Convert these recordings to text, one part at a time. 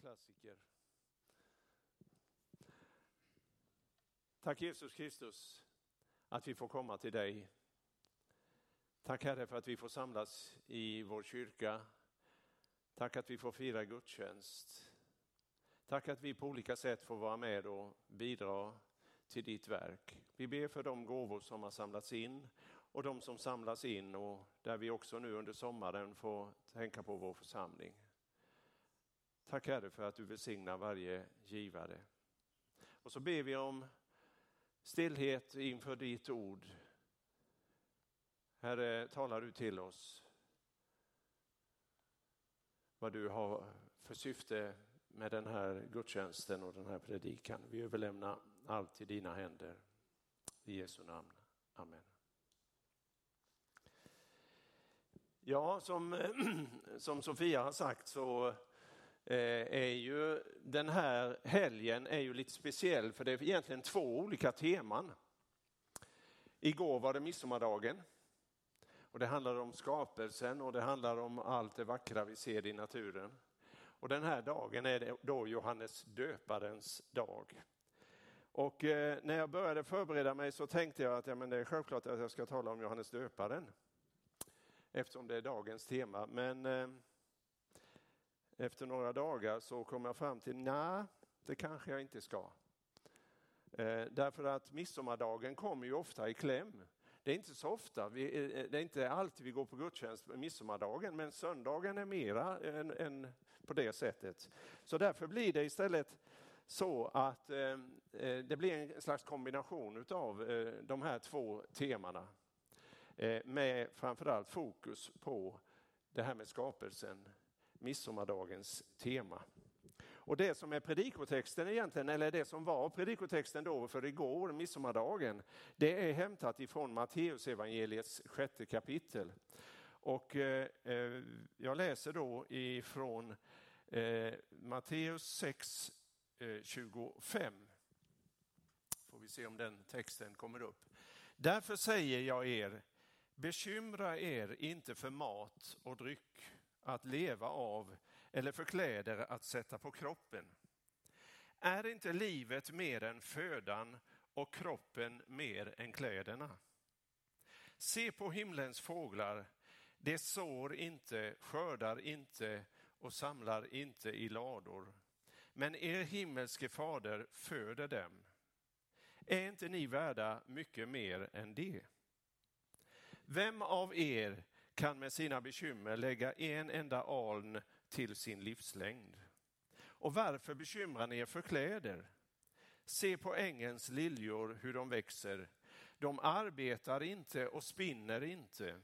klassiker. Tack Jesus Kristus att vi får komma till dig. Tack Herre för att vi får samlas i vår kyrka. Tack att vi får fira gudstjänst. Tack att vi på olika sätt får vara med och bidra till ditt verk. Vi ber för de gåvor som har samlats in och de som samlas in och där vi också nu under sommaren får tänka på vår församling. Tack Herre för att du välsignar varje givare. Och så ber vi om stillhet inför ditt ord. Herre, talar du till oss vad du har för syfte med den här gudstjänsten och den här predikan. Vi överlämnar allt till dina händer. I Jesu namn. Amen. Ja, som, som Sofia har sagt så Eh, är ju den här helgen är ju lite speciell för det är egentligen två olika teman. Igår var det midsommardagen och det handlade om skapelsen och det handlar om allt det vackra vi ser i naturen. Och den här dagen är det då Johannes döparens dag. Och eh, när jag började förbereda mig så tänkte jag att ja, men det är självklart att jag ska tala om Johannes döparen eftersom det är dagens tema. Men eh, efter några dagar så kom jag fram till, nej, det kanske jag inte ska. Eh, därför att midsommardagen kommer ju ofta i kläm. Det är inte så ofta, vi, eh, eh, det är inte alltid vi går på gudstjänst på midsommardagen, men söndagen är mera än, än på det sättet. Så därför blir det istället så att eh, eh det blir en slags kombination av eh, de här två temana. Eh, med framförallt fokus på det här med skapelsen midsommardagens tema. Och det som är predikotexten egentligen, eller det som var predikotexten då för igår, midsommardagen, det är hämtat ifrån Matteusevangeliets sjätte kapitel. Och eh, eh jag läser då ifrån eh, Matteus 6, eh, 25. Får vi se om den texten kommer upp. Därför säger jag er, bekymra er inte för mat och dryck att leva av eller för kläder att sätta på kroppen. Är inte livet mer än födan och kroppen mer än kläderna? Se på himlens fåglar, de sår inte, skördar inte och samlar inte i lador. Men er himmelske fader föder dem. Är inte ni värda mycket mer än det? Vem av er kan med sina bekymmer lägga en enda aln till sin livslängd. Och varför bekymrar ni er för kläder? Se på ängens liljor hur de växer. De arbetar inte och spinner inte.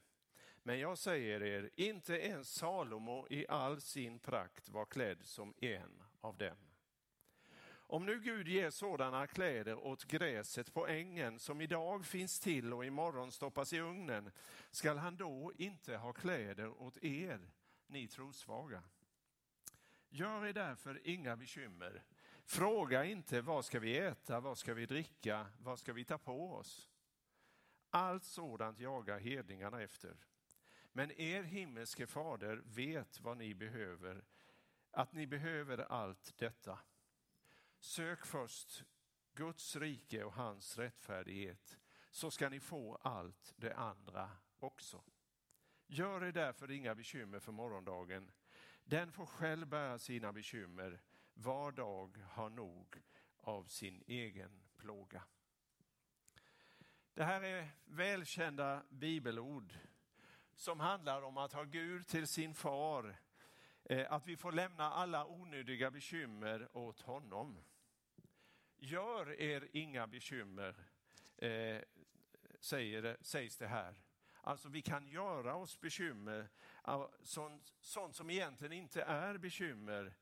Men jag säger er, inte ens Salomo i all sin prakt var klädd som en av dem. Om nu Gud ger sådana kläder åt gräset på ängen som idag finns till och imorgon stoppas i ugnen, skall han då inte ha kläder åt er, ni trosvaga? Gör er därför inga bekymmer. Fråga inte vad ska vi äta, vad ska vi dricka, vad ska vi ta på oss? Allt sådant jagar hedningarna efter. Men er himmelske fader vet vad ni behöver, att ni behöver allt detta. Sök först Guds rike och hans rättfärdighet så ska ni få allt det andra också. Gör er därför inga bekymmer för morgondagen. Den får själv bära sina bekymmer. Var dag har nog av sin egen plåga. Det här är välkända bibelord som handlar om att ha Gud till sin far. Eh, att vi får lämna alla onödiga bekymmer åt honom. Gör er inga bekymmer, eh, säger, sägs det här. Alltså vi kan göra oss bekymmer, sånt, sånt som egentligen inte är bekymmer.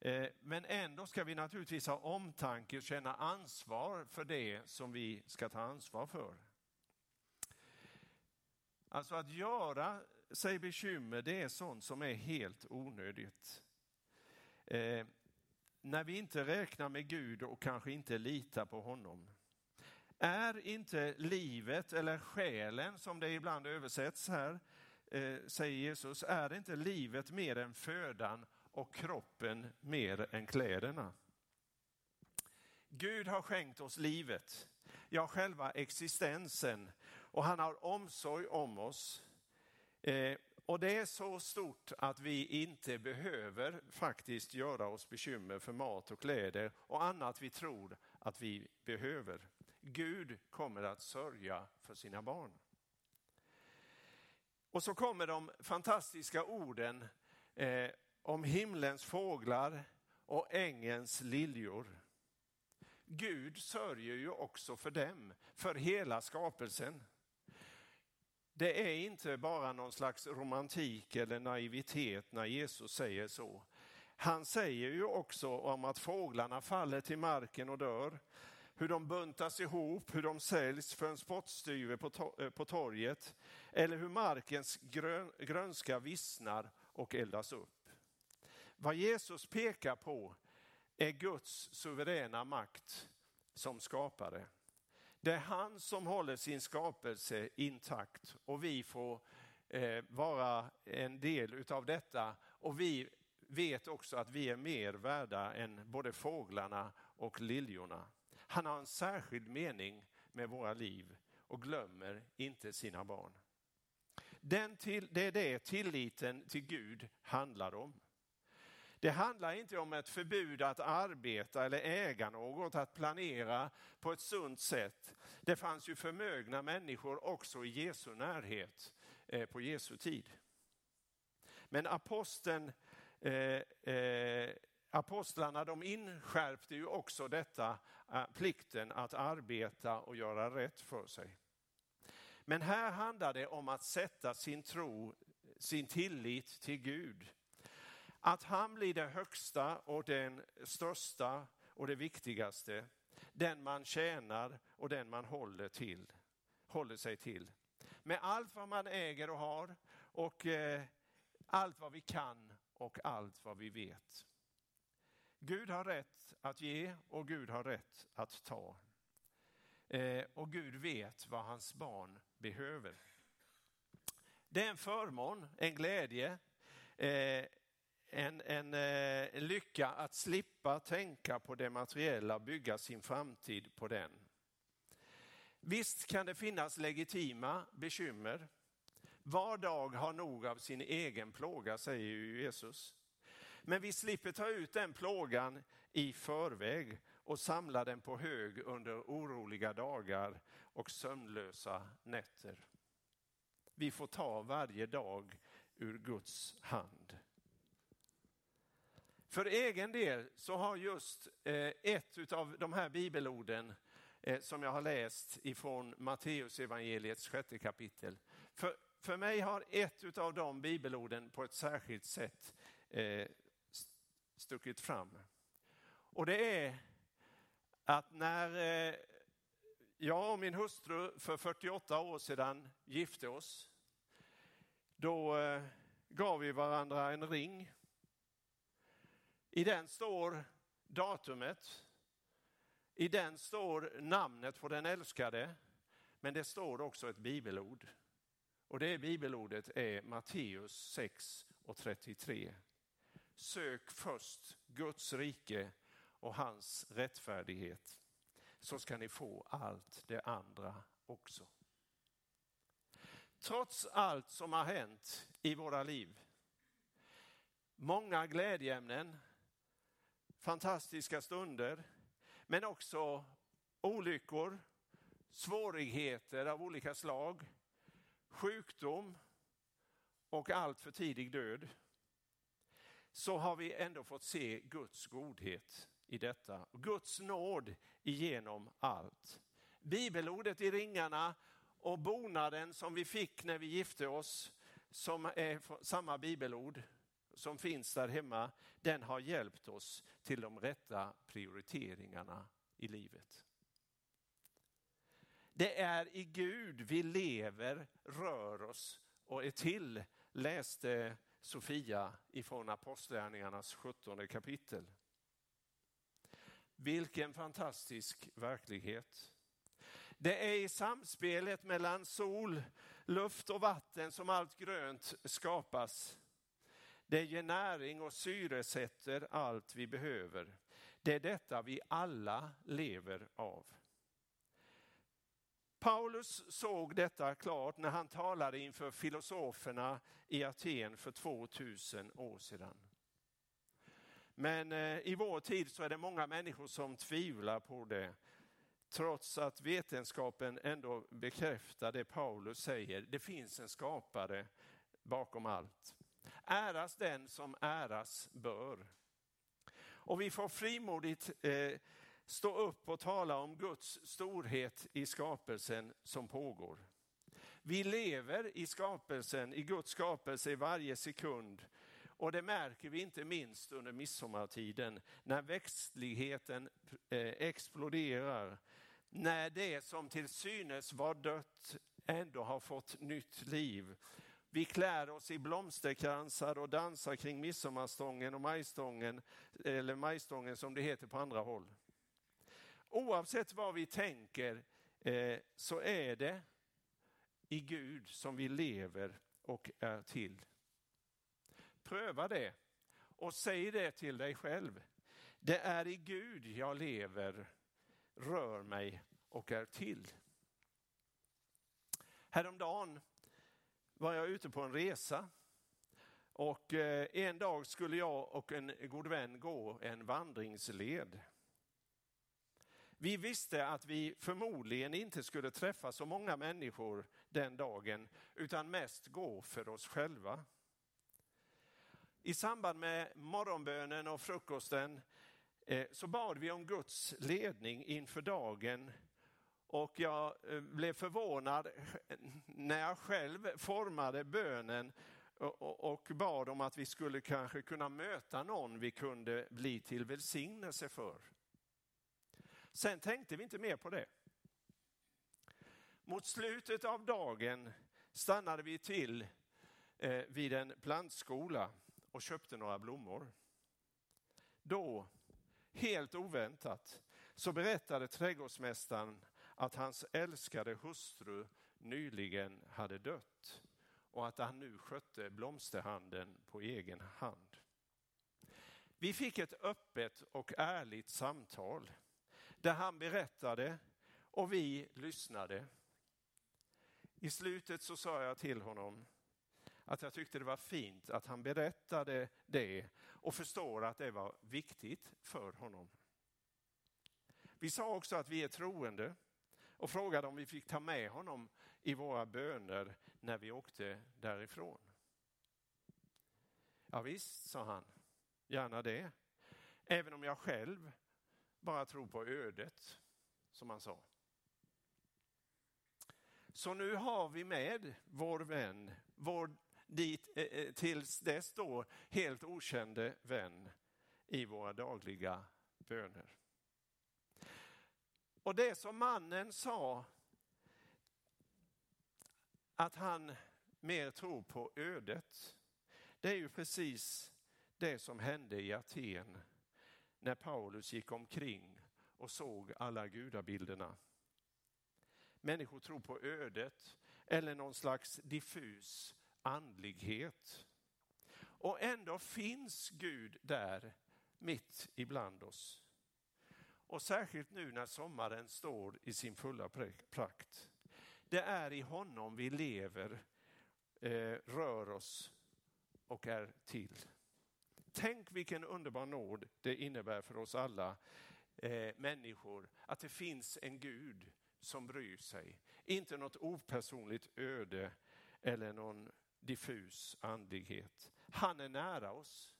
Eh, men ändå ska vi naturligtvis ha omtanke och känna ansvar för det som vi ska ta ansvar för. Alltså att göra sig bekymmer, det är sånt som är helt onödigt. Eh, när vi inte räknar med Gud och kanske inte litar på honom. Är inte livet eller själen, som det ibland översätts här, eh, säger Jesus, är inte livet mer än födan och kroppen mer än kläderna. Gud har skänkt oss livet, ja själva existensen och han har omsorg om oss. Eh, och det är så stort att vi inte behöver faktiskt göra oss bekymmer för mat och kläder och annat vi tror att vi behöver. Gud kommer att sörja för sina barn. Och så kommer de fantastiska orden eh, om himlens fåglar och ängens liljor. Gud sörjer ju också för dem, för hela skapelsen. Det är inte bara någon slags romantik eller naivitet när Jesus säger så. Han säger ju också om att fåglarna faller till marken och dör, hur de buntas ihop, hur de säljs för en spottstyver på, eh, på torget, eller hur markens grön, grönska vissnar och eldas upp. Vad Jesus pekar på är Guds suveräna makt som skapare. Det är han som håller sin skapelse intakt och vi får eh, vara en del utav detta. Och vi vet också att vi är mer värda än både fåglarna och liljorna. Han har en särskild mening med våra liv och glömmer inte sina barn. Den till, det är det tilliten till Gud handlar om. Det handlar inte om ett förbud att arbeta eller äga något, att planera på ett sunt sätt. Det fanns ju förmögna människor också i Jesu närhet eh, på Jesu tid. Men aposteln, eh, eh, apostlarna de inskärpte ju också detta, eh, plikten att arbeta och göra rätt för sig. Men här handlar det om att sätta sin tro, sin tillit till Gud. Att han blir det högsta och den största och det viktigaste. Den man tjänar och den man håller, till, håller sig till. Med allt vad man äger och har och eh, allt vad vi kan och allt vad vi vet. Gud har rätt att ge och Gud har rätt att ta. Eh, och Gud vet vad hans barn behöver. Det är en förmån, en glädje, eh, en, en, en eh, lycka att slippa tänka på det materiella och bygga sin framtid på den. Visst kan det finnas legitima bekymmer. Var dag har nog av sin egen plåga, säger ju Jesus. Men vi slipper ta ut den plågan i förväg och samla den på hög under oroliga dagar och sömnlösa nätter. Vi får ta varje dag ur Guds hand. För egen del så har just eh, ett av de här bibelorden eh, som jag har läst ifrån Matteus evangeliets sjätte kapitel. För, för mig har ett av de bibelorden på ett särskilt sätt eh, stuckit fram. Och det är att när jag och min hustru för 48 år sedan gifte oss, då gav vi varandra en ring i den står datumet. I den står namnet på den älskade. Men det står också ett bibelord. Och det bibelordet är Matteus 6 och 33. Sök först Guds rike och hans rättfärdighet så ska ni få allt det andra också. Trots allt som har hänt i våra liv, många glädjeämnen, fantastiska stunder, men också olyckor, svårigheter av olika slag, sjukdom och allt för tidig död, så har vi ändå fått se Guds godhet i detta. Guds nåd igenom allt. Bibelordet i ringarna och bonaden som vi fick när vi gifte oss, som är samma bibelord, som finns där hemma, den har hjälpt oss till de rätta prioriteringarna i livet. Det är i Gud vi lever, rör oss och är till, läste Sofia ifrån Apostlagärningarnas 17 kapitel. Vilken fantastisk verklighet. Det är i samspelet mellan sol, luft och vatten som allt grönt skapas. Det ger näring och syresätter allt vi behöver. Det är detta vi alla lever av. Paulus såg detta klart när han talade inför filosoferna i Aten för 2000 år sedan. Men eh, i vår tid så är det många människor som tvivlar på det. Trots att vetenskapen ändå bekräftar det Paulus säger. Det finns en skapare bakom allt. Äras den som äras bör. Och vi får frimodigt eh, stå upp och tala om Guds storhet i skapelsen som pågår. Vi lever i skapelsen, i Guds skapelse i varje sekund. Och det märker vi inte minst under midsommartiden när växtligheten eh, exploderar. När det som till synes var dött ändå har fått nytt liv. Vi klär oss i blomsterkransar och dansar kring midsommarstången och majstången, eller majstången som det heter på andra håll. Oavsett vad vi tänker eh, så är det i Gud som vi lever och är till. Pröva det och säg det till dig själv. Det är i Gud jag lever, rör mig och är till. Häromdagen var jag ute på en resa och eh, en dag skulle jag och en god vän gå en vandringsled. Vi visste att vi förmodligen inte skulle träffa så många människor den dagen, utan mest gå för oss själva. I samband med morgonbönen och frukosten eh, så bad vi om Guds ledning inför dagen och jag eh, blev förvånad när jag själv formade bönen och bad om att vi skulle kanske kunna möta någon vi kunde bli till välsignelse för. Sen tänkte vi inte mer på det. Mot slutet av dagen stannade vi till eh, vid en plantskola och köpte några blommor. Då, helt oväntat, så berättade trädgårdsmästaren att hans älskade hustru nyligen hade dött och att han nu skötte blomsterhandeln på egen hand. Vi fick ett öppet och ärligt samtal där han berättade och vi lyssnade. I slutet så sa jag till honom att jag tyckte det var fint att han berättade det och förstår att det var viktigt för honom. Vi sa också att vi är troende och frågade om vi fick ta med honom i våra böner när vi åkte därifrån. Ja, visst, sa han, gärna det. Även om jag själv bara tror på ödet, som han sa. Så nu har vi med vår vän, vår dit, eh, eh tills dess då helt okände vän i våra dagliga böner. Och det som mannen sa, att han mer tror på ödet, det är ju precis det som hände i Aten när Paulus gick omkring och såg alla gudabilderna. Människor tror på ödet eller någon slags diffus andlighet. Och ändå finns Gud där mitt ibland oss. Och särskilt nu när sommaren står i sin fulla prakt. Det är i honom vi lever, eh, rör oss och är till. Tänk vilken underbar nåd det innebär för oss alla eh, människor att det finns en Gud som bryr sig. Inte något opersonligt öde eller någon diffus andlighet. Han är nära oss.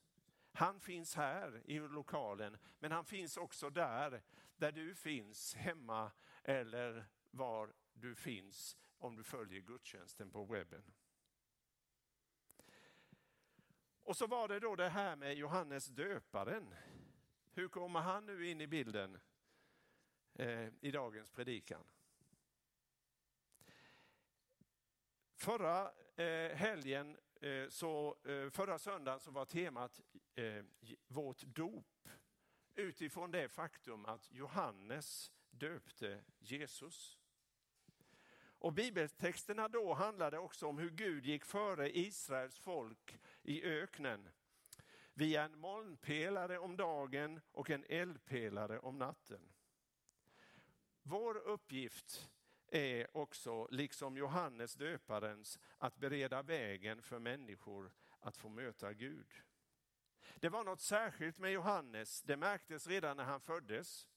Han finns här i lokalen, men han finns också där, där du finns, hemma eller var du finns om du följer gudstjänsten på webben. Och så var det då det här med Johannes döparen. Hur kommer han nu in i bilden eh, i dagens predikan? Förra eh, helgen, Eh, så, eh, förra söndagen så var temat eh, vårt dop utifrån det faktum att Johannes döpte Jesus. Och bibeltexterna då handlade också om hur Gud gick före Israels folk i öknen via en molnpelare om dagen och en eldpelare om natten. Vår uppgift är också, liksom Johannes döparens, att bereda vägen för människor att få möta Gud. Det var något särskilt med Johannes, det märktes redan när han föddes.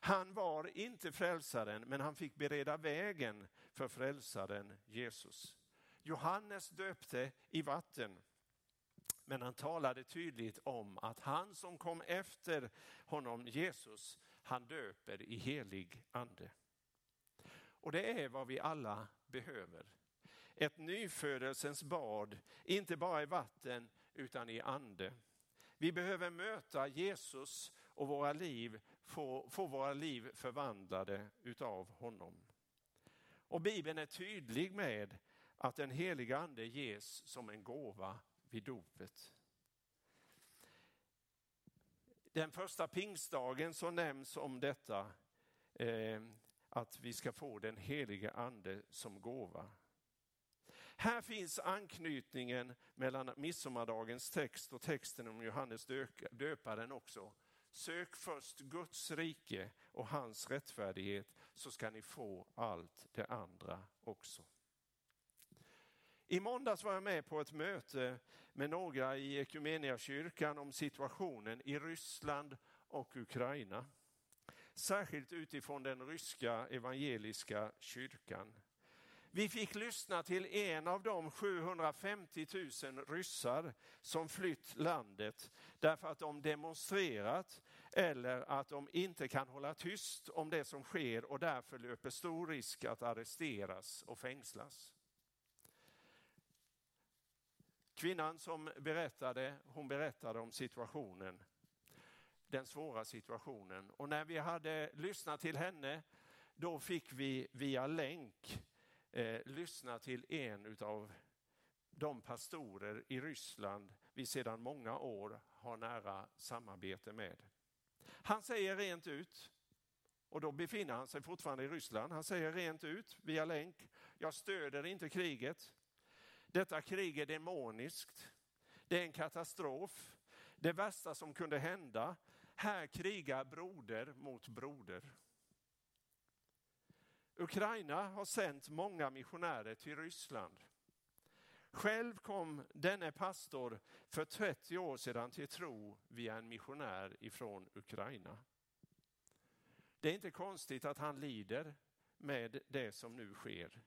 Han var inte frälsaren, men han fick bereda vägen för frälsaren Jesus. Johannes döpte i vatten, men han talade tydligt om att han som kom efter honom, Jesus, han döper i helig ande. Och det är vad vi alla behöver. Ett nyfödelsens bad, inte bara i vatten utan i ande. Vi behöver möta Jesus och våra liv, få, få våra liv förvandlade utav honom. Och Bibeln är tydlig med att den heliga ande ges som en gåva vid dopet. Den första pingstdagen så nämns om detta, eh, att vi ska få den helige ande som gåva. Här finns anknytningen mellan midsommardagens text och texten om Johannes döparen också. Sök först Guds rike och hans rättfärdighet så ska ni få allt det andra också. I måndags var jag med på ett möte med några i kyrkan om situationen i Ryssland och Ukraina. Särskilt utifrån den ryska evangeliska kyrkan. Vi fick lyssna till en av de 750 000 ryssar som flytt landet därför att de demonstrerat eller att de inte kan hålla tyst om det som sker och därför löper stor risk att arresteras och fängslas. Kvinnan som berättade, hon berättade om situationen, den svåra situationen. Och när vi hade lyssnat till henne, då fick vi via länk eh, lyssna till en av de pastorer i Ryssland vi sedan många år har nära samarbete med. Han säger rent ut, och då befinner han sig fortfarande i Ryssland, han säger rent ut via länk, jag stöder inte kriget. Detta krig är demoniskt. Det är en katastrof. Det värsta som kunde hända. Här krigar broder mot broder. Ukraina har sänt många missionärer till Ryssland. Själv kom denne pastor för 30 år sedan till tro via en missionär ifrån Ukraina. Det är inte konstigt att han lider med det som nu sker.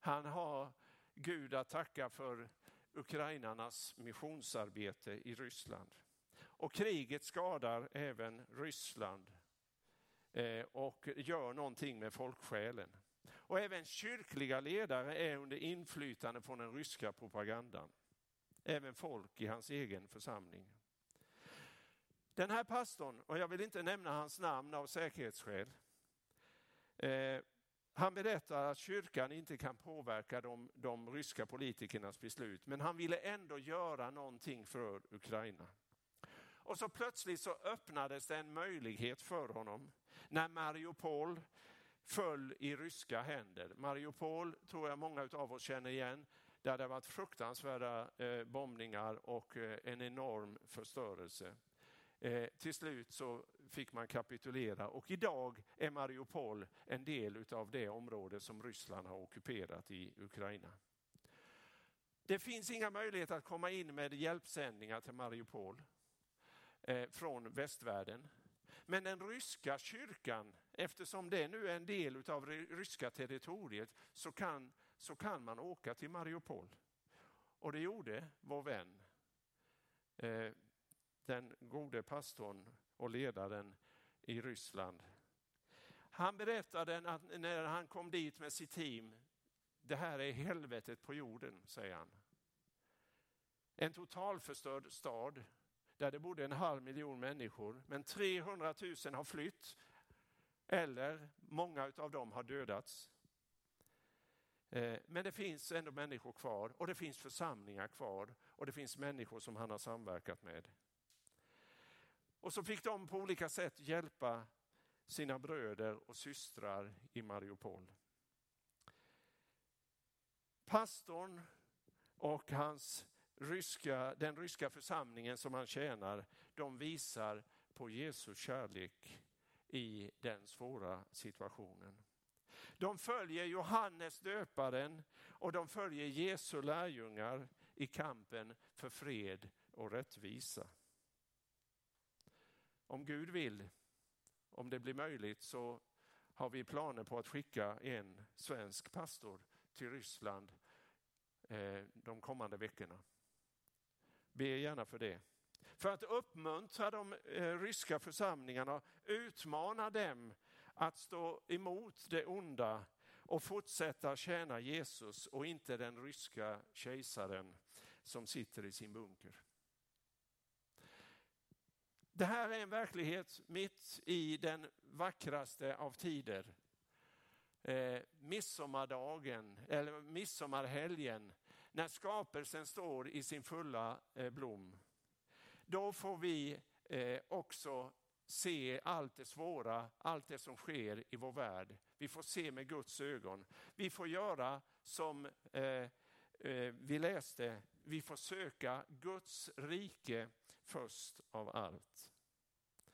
Han har Gud att tacka för ukrainarnas missionsarbete i Ryssland. Och kriget skadar även Ryssland eh, och gör någonting med folksjälen. Och även kyrkliga ledare är under inflytande från den ryska propagandan. Även folk i hans egen församling. Den här pastorn, och jag vill inte nämna hans namn av säkerhetsskäl, eh, han berättar att kyrkan inte kan påverka de, de ryska politikernas beslut, men han ville ändå göra någonting för Ukraina. Och så plötsligt så öppnades det en möjlighet för honom när Mariupol föll i ryska händer. Mariupol tror jag många av oss känner igen, där det varit fruktansvärda eh, bombningar och eh, en enorm förstörelse. Eh, till slut så fick man kapitulera och idag är Mariupol en del av det område som Ryssland har ockuperat i Ukraina. Det finns inga möjligheter att komma in med hjälpsändningar till Mariupol Eh, från västvärlden. Men den ryska kyrkan, eftersom det nu är en del av det ryska territoriet, så kan, så kan man åka till Mariupol. Och det gjorde vår vän, eh, den gode pastorn och ledaren i Ryssland. Han berättade att när han kom dit med sitt team, det här är helvetet på jorden, säger han. En totalförstörd stad där det bodde en halv miljon människor, men 300 000 har flytt eller många av dem har dödats. Eh, men det finns ändå människor kvar och det finns församlingar kvar och det finns människor som han har samverkat med. Och så fick de på olika sätt hjälpa sina bröder och systrar i Mariupol. Pastorn och hans ryska, den ryska församlingen som han tjänar, de visar på Jesu kärlek i den svåra situationen. De följer Johannes döparen och de följer Jesu lärjungar i kampen för fred och rättvisa. Om Gud vill, om det blir möjligt, så har vi planer på att skicka en svensk pastor till Ryssland eh, de kommande veckorna. Be gärna för det. För att uppmuntra de eh, ryska församlingarna, utmana dem att stå emot det onda och fortsätta tjäna Jesus och inte den ryska kejsaren som sitter i sin bunker. Det här är en verklighet mitt i den vackraste av tider. Eh, midsommardagen, eller midsommarhelgen, när skapelsen står i sin fulla eh, blom. Då får vi eh, också se allt det svåra, allt det som sker i vår värld. Vi får se med Guds ögon. Vi får göra som eh, vi läste, vi får söka Guds rike först av allt.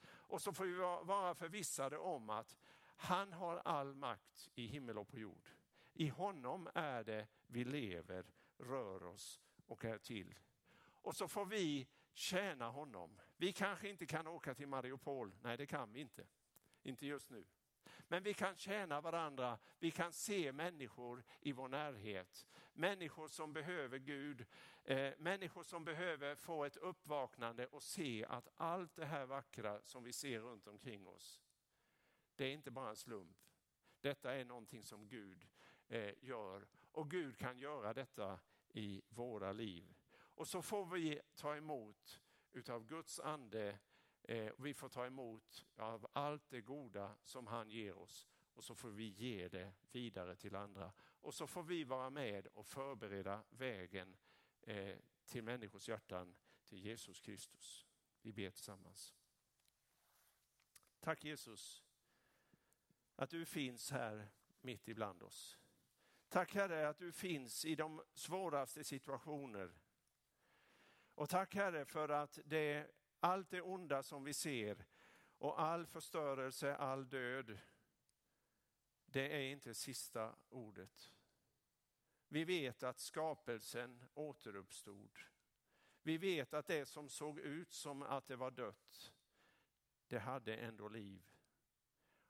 Och så får vi vara förvissade om att han har all makt i himmel och på jord. I honom är det vi lever, rör oss och är till. Och så får vi tjäna honom. Vi kanske inte kan åka till Mariupol, nej det kan vi inte. Inte just nu. Men vi kan tjäna varandra, vi kan se människor i vår närhet. Människor som behöver Gud, eh, människor som behöver få ett uppvaknande och se att allt det här vackra som vi ser runt omkring oss, det är inte bara en slump. Detta är någonting som Gud eh, gör och Gud kan göra detta i våra liv. Och så får vi ta emot utav Guds ande Eh, vi får ta emot av allt det goda som han ger oss och så får vi ge det vidare till andra. Och så får vi vara med och förbereda vägen eh, till människors hjärtan, till Jesus Kristus. Vi ber tillsammans. Tack Jesus att du finns här mitt ibland oss. Tack Herre att du finns i de svåraste situationer. Och tack Herre för att det allt det onda som vi ser och all förstörelse, all död, det är inte sista ordet. Vi vet att skapelsen återuppstod. Vi vet att det som såg ut som att det var dött, det hade ändå liv.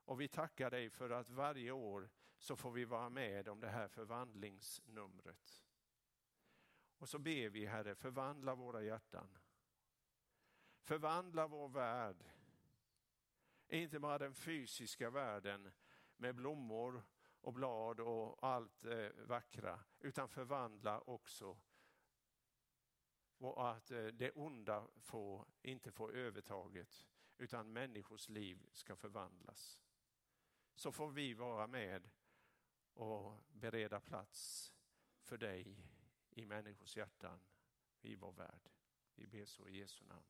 Och vi tackar dig för att varje år så får vi vara med om det här förvandlingsnumret. Och så ber vi Herre, förvandla våra hjärtan. Förvandla vår värld. Inte bara den fysiska världen med blommor och blad och allt eh, vackra, utan förvandla också och att eh, det onda får, inte får övertaget, utan människors liv ska förvandlas. Så får vi vara med och bereda plats för dig i människors hjärtan, i vår värld. Vi ber så i Jesu namn.